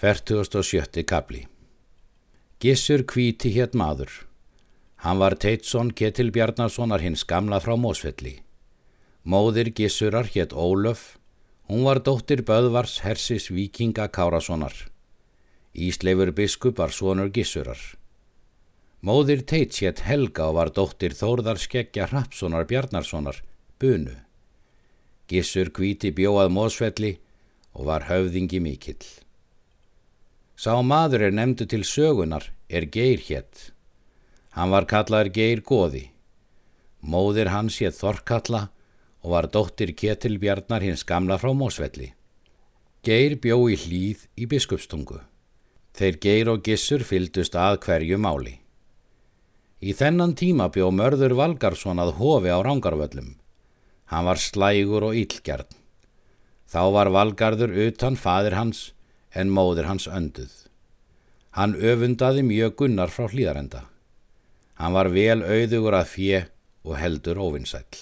47. kapli Gissur kvíti hétt maður. Hann var Teitsson Ketil Bjarnarssonar hins gamla frá Mósfelli. Móðir Gissurar hétt Ólöf. Hún var dóttir Böðvars Hersis Víkinga Kárassonar. Ísleifur biskup var sonur Gissurar. Móðir Teits hétt Helga og var dóttir Þórðar Skeggja Hrapssonar Bjarnarssonar, Bunu. Gissur kvíti bjóað Mósfelli og var höfðingi mikill. Sá maður er nefndu til sögunar er Geir hétt. Hann var kallaður Geir Góði. Móðir hans hétt Þorkalla og var dóttir Ketilbjarnar hins gamla frá Mósvelli. Geir bjó í hlýð í biskupstungu. Þeir Geir og Gissur fyldust að hverju máli. Í þennan tíma bjó mörður Valgarsson að hofi á Rángarvöllum. Hann var slægur og ílgjarn. Þá var Valgarður utan fadir hans en móðir hans önduð. Hann öfundaði mjög gunnar frá hlýðarenda. Hann var vel auðugur að fjö og heldur óvinnsæll.